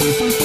Música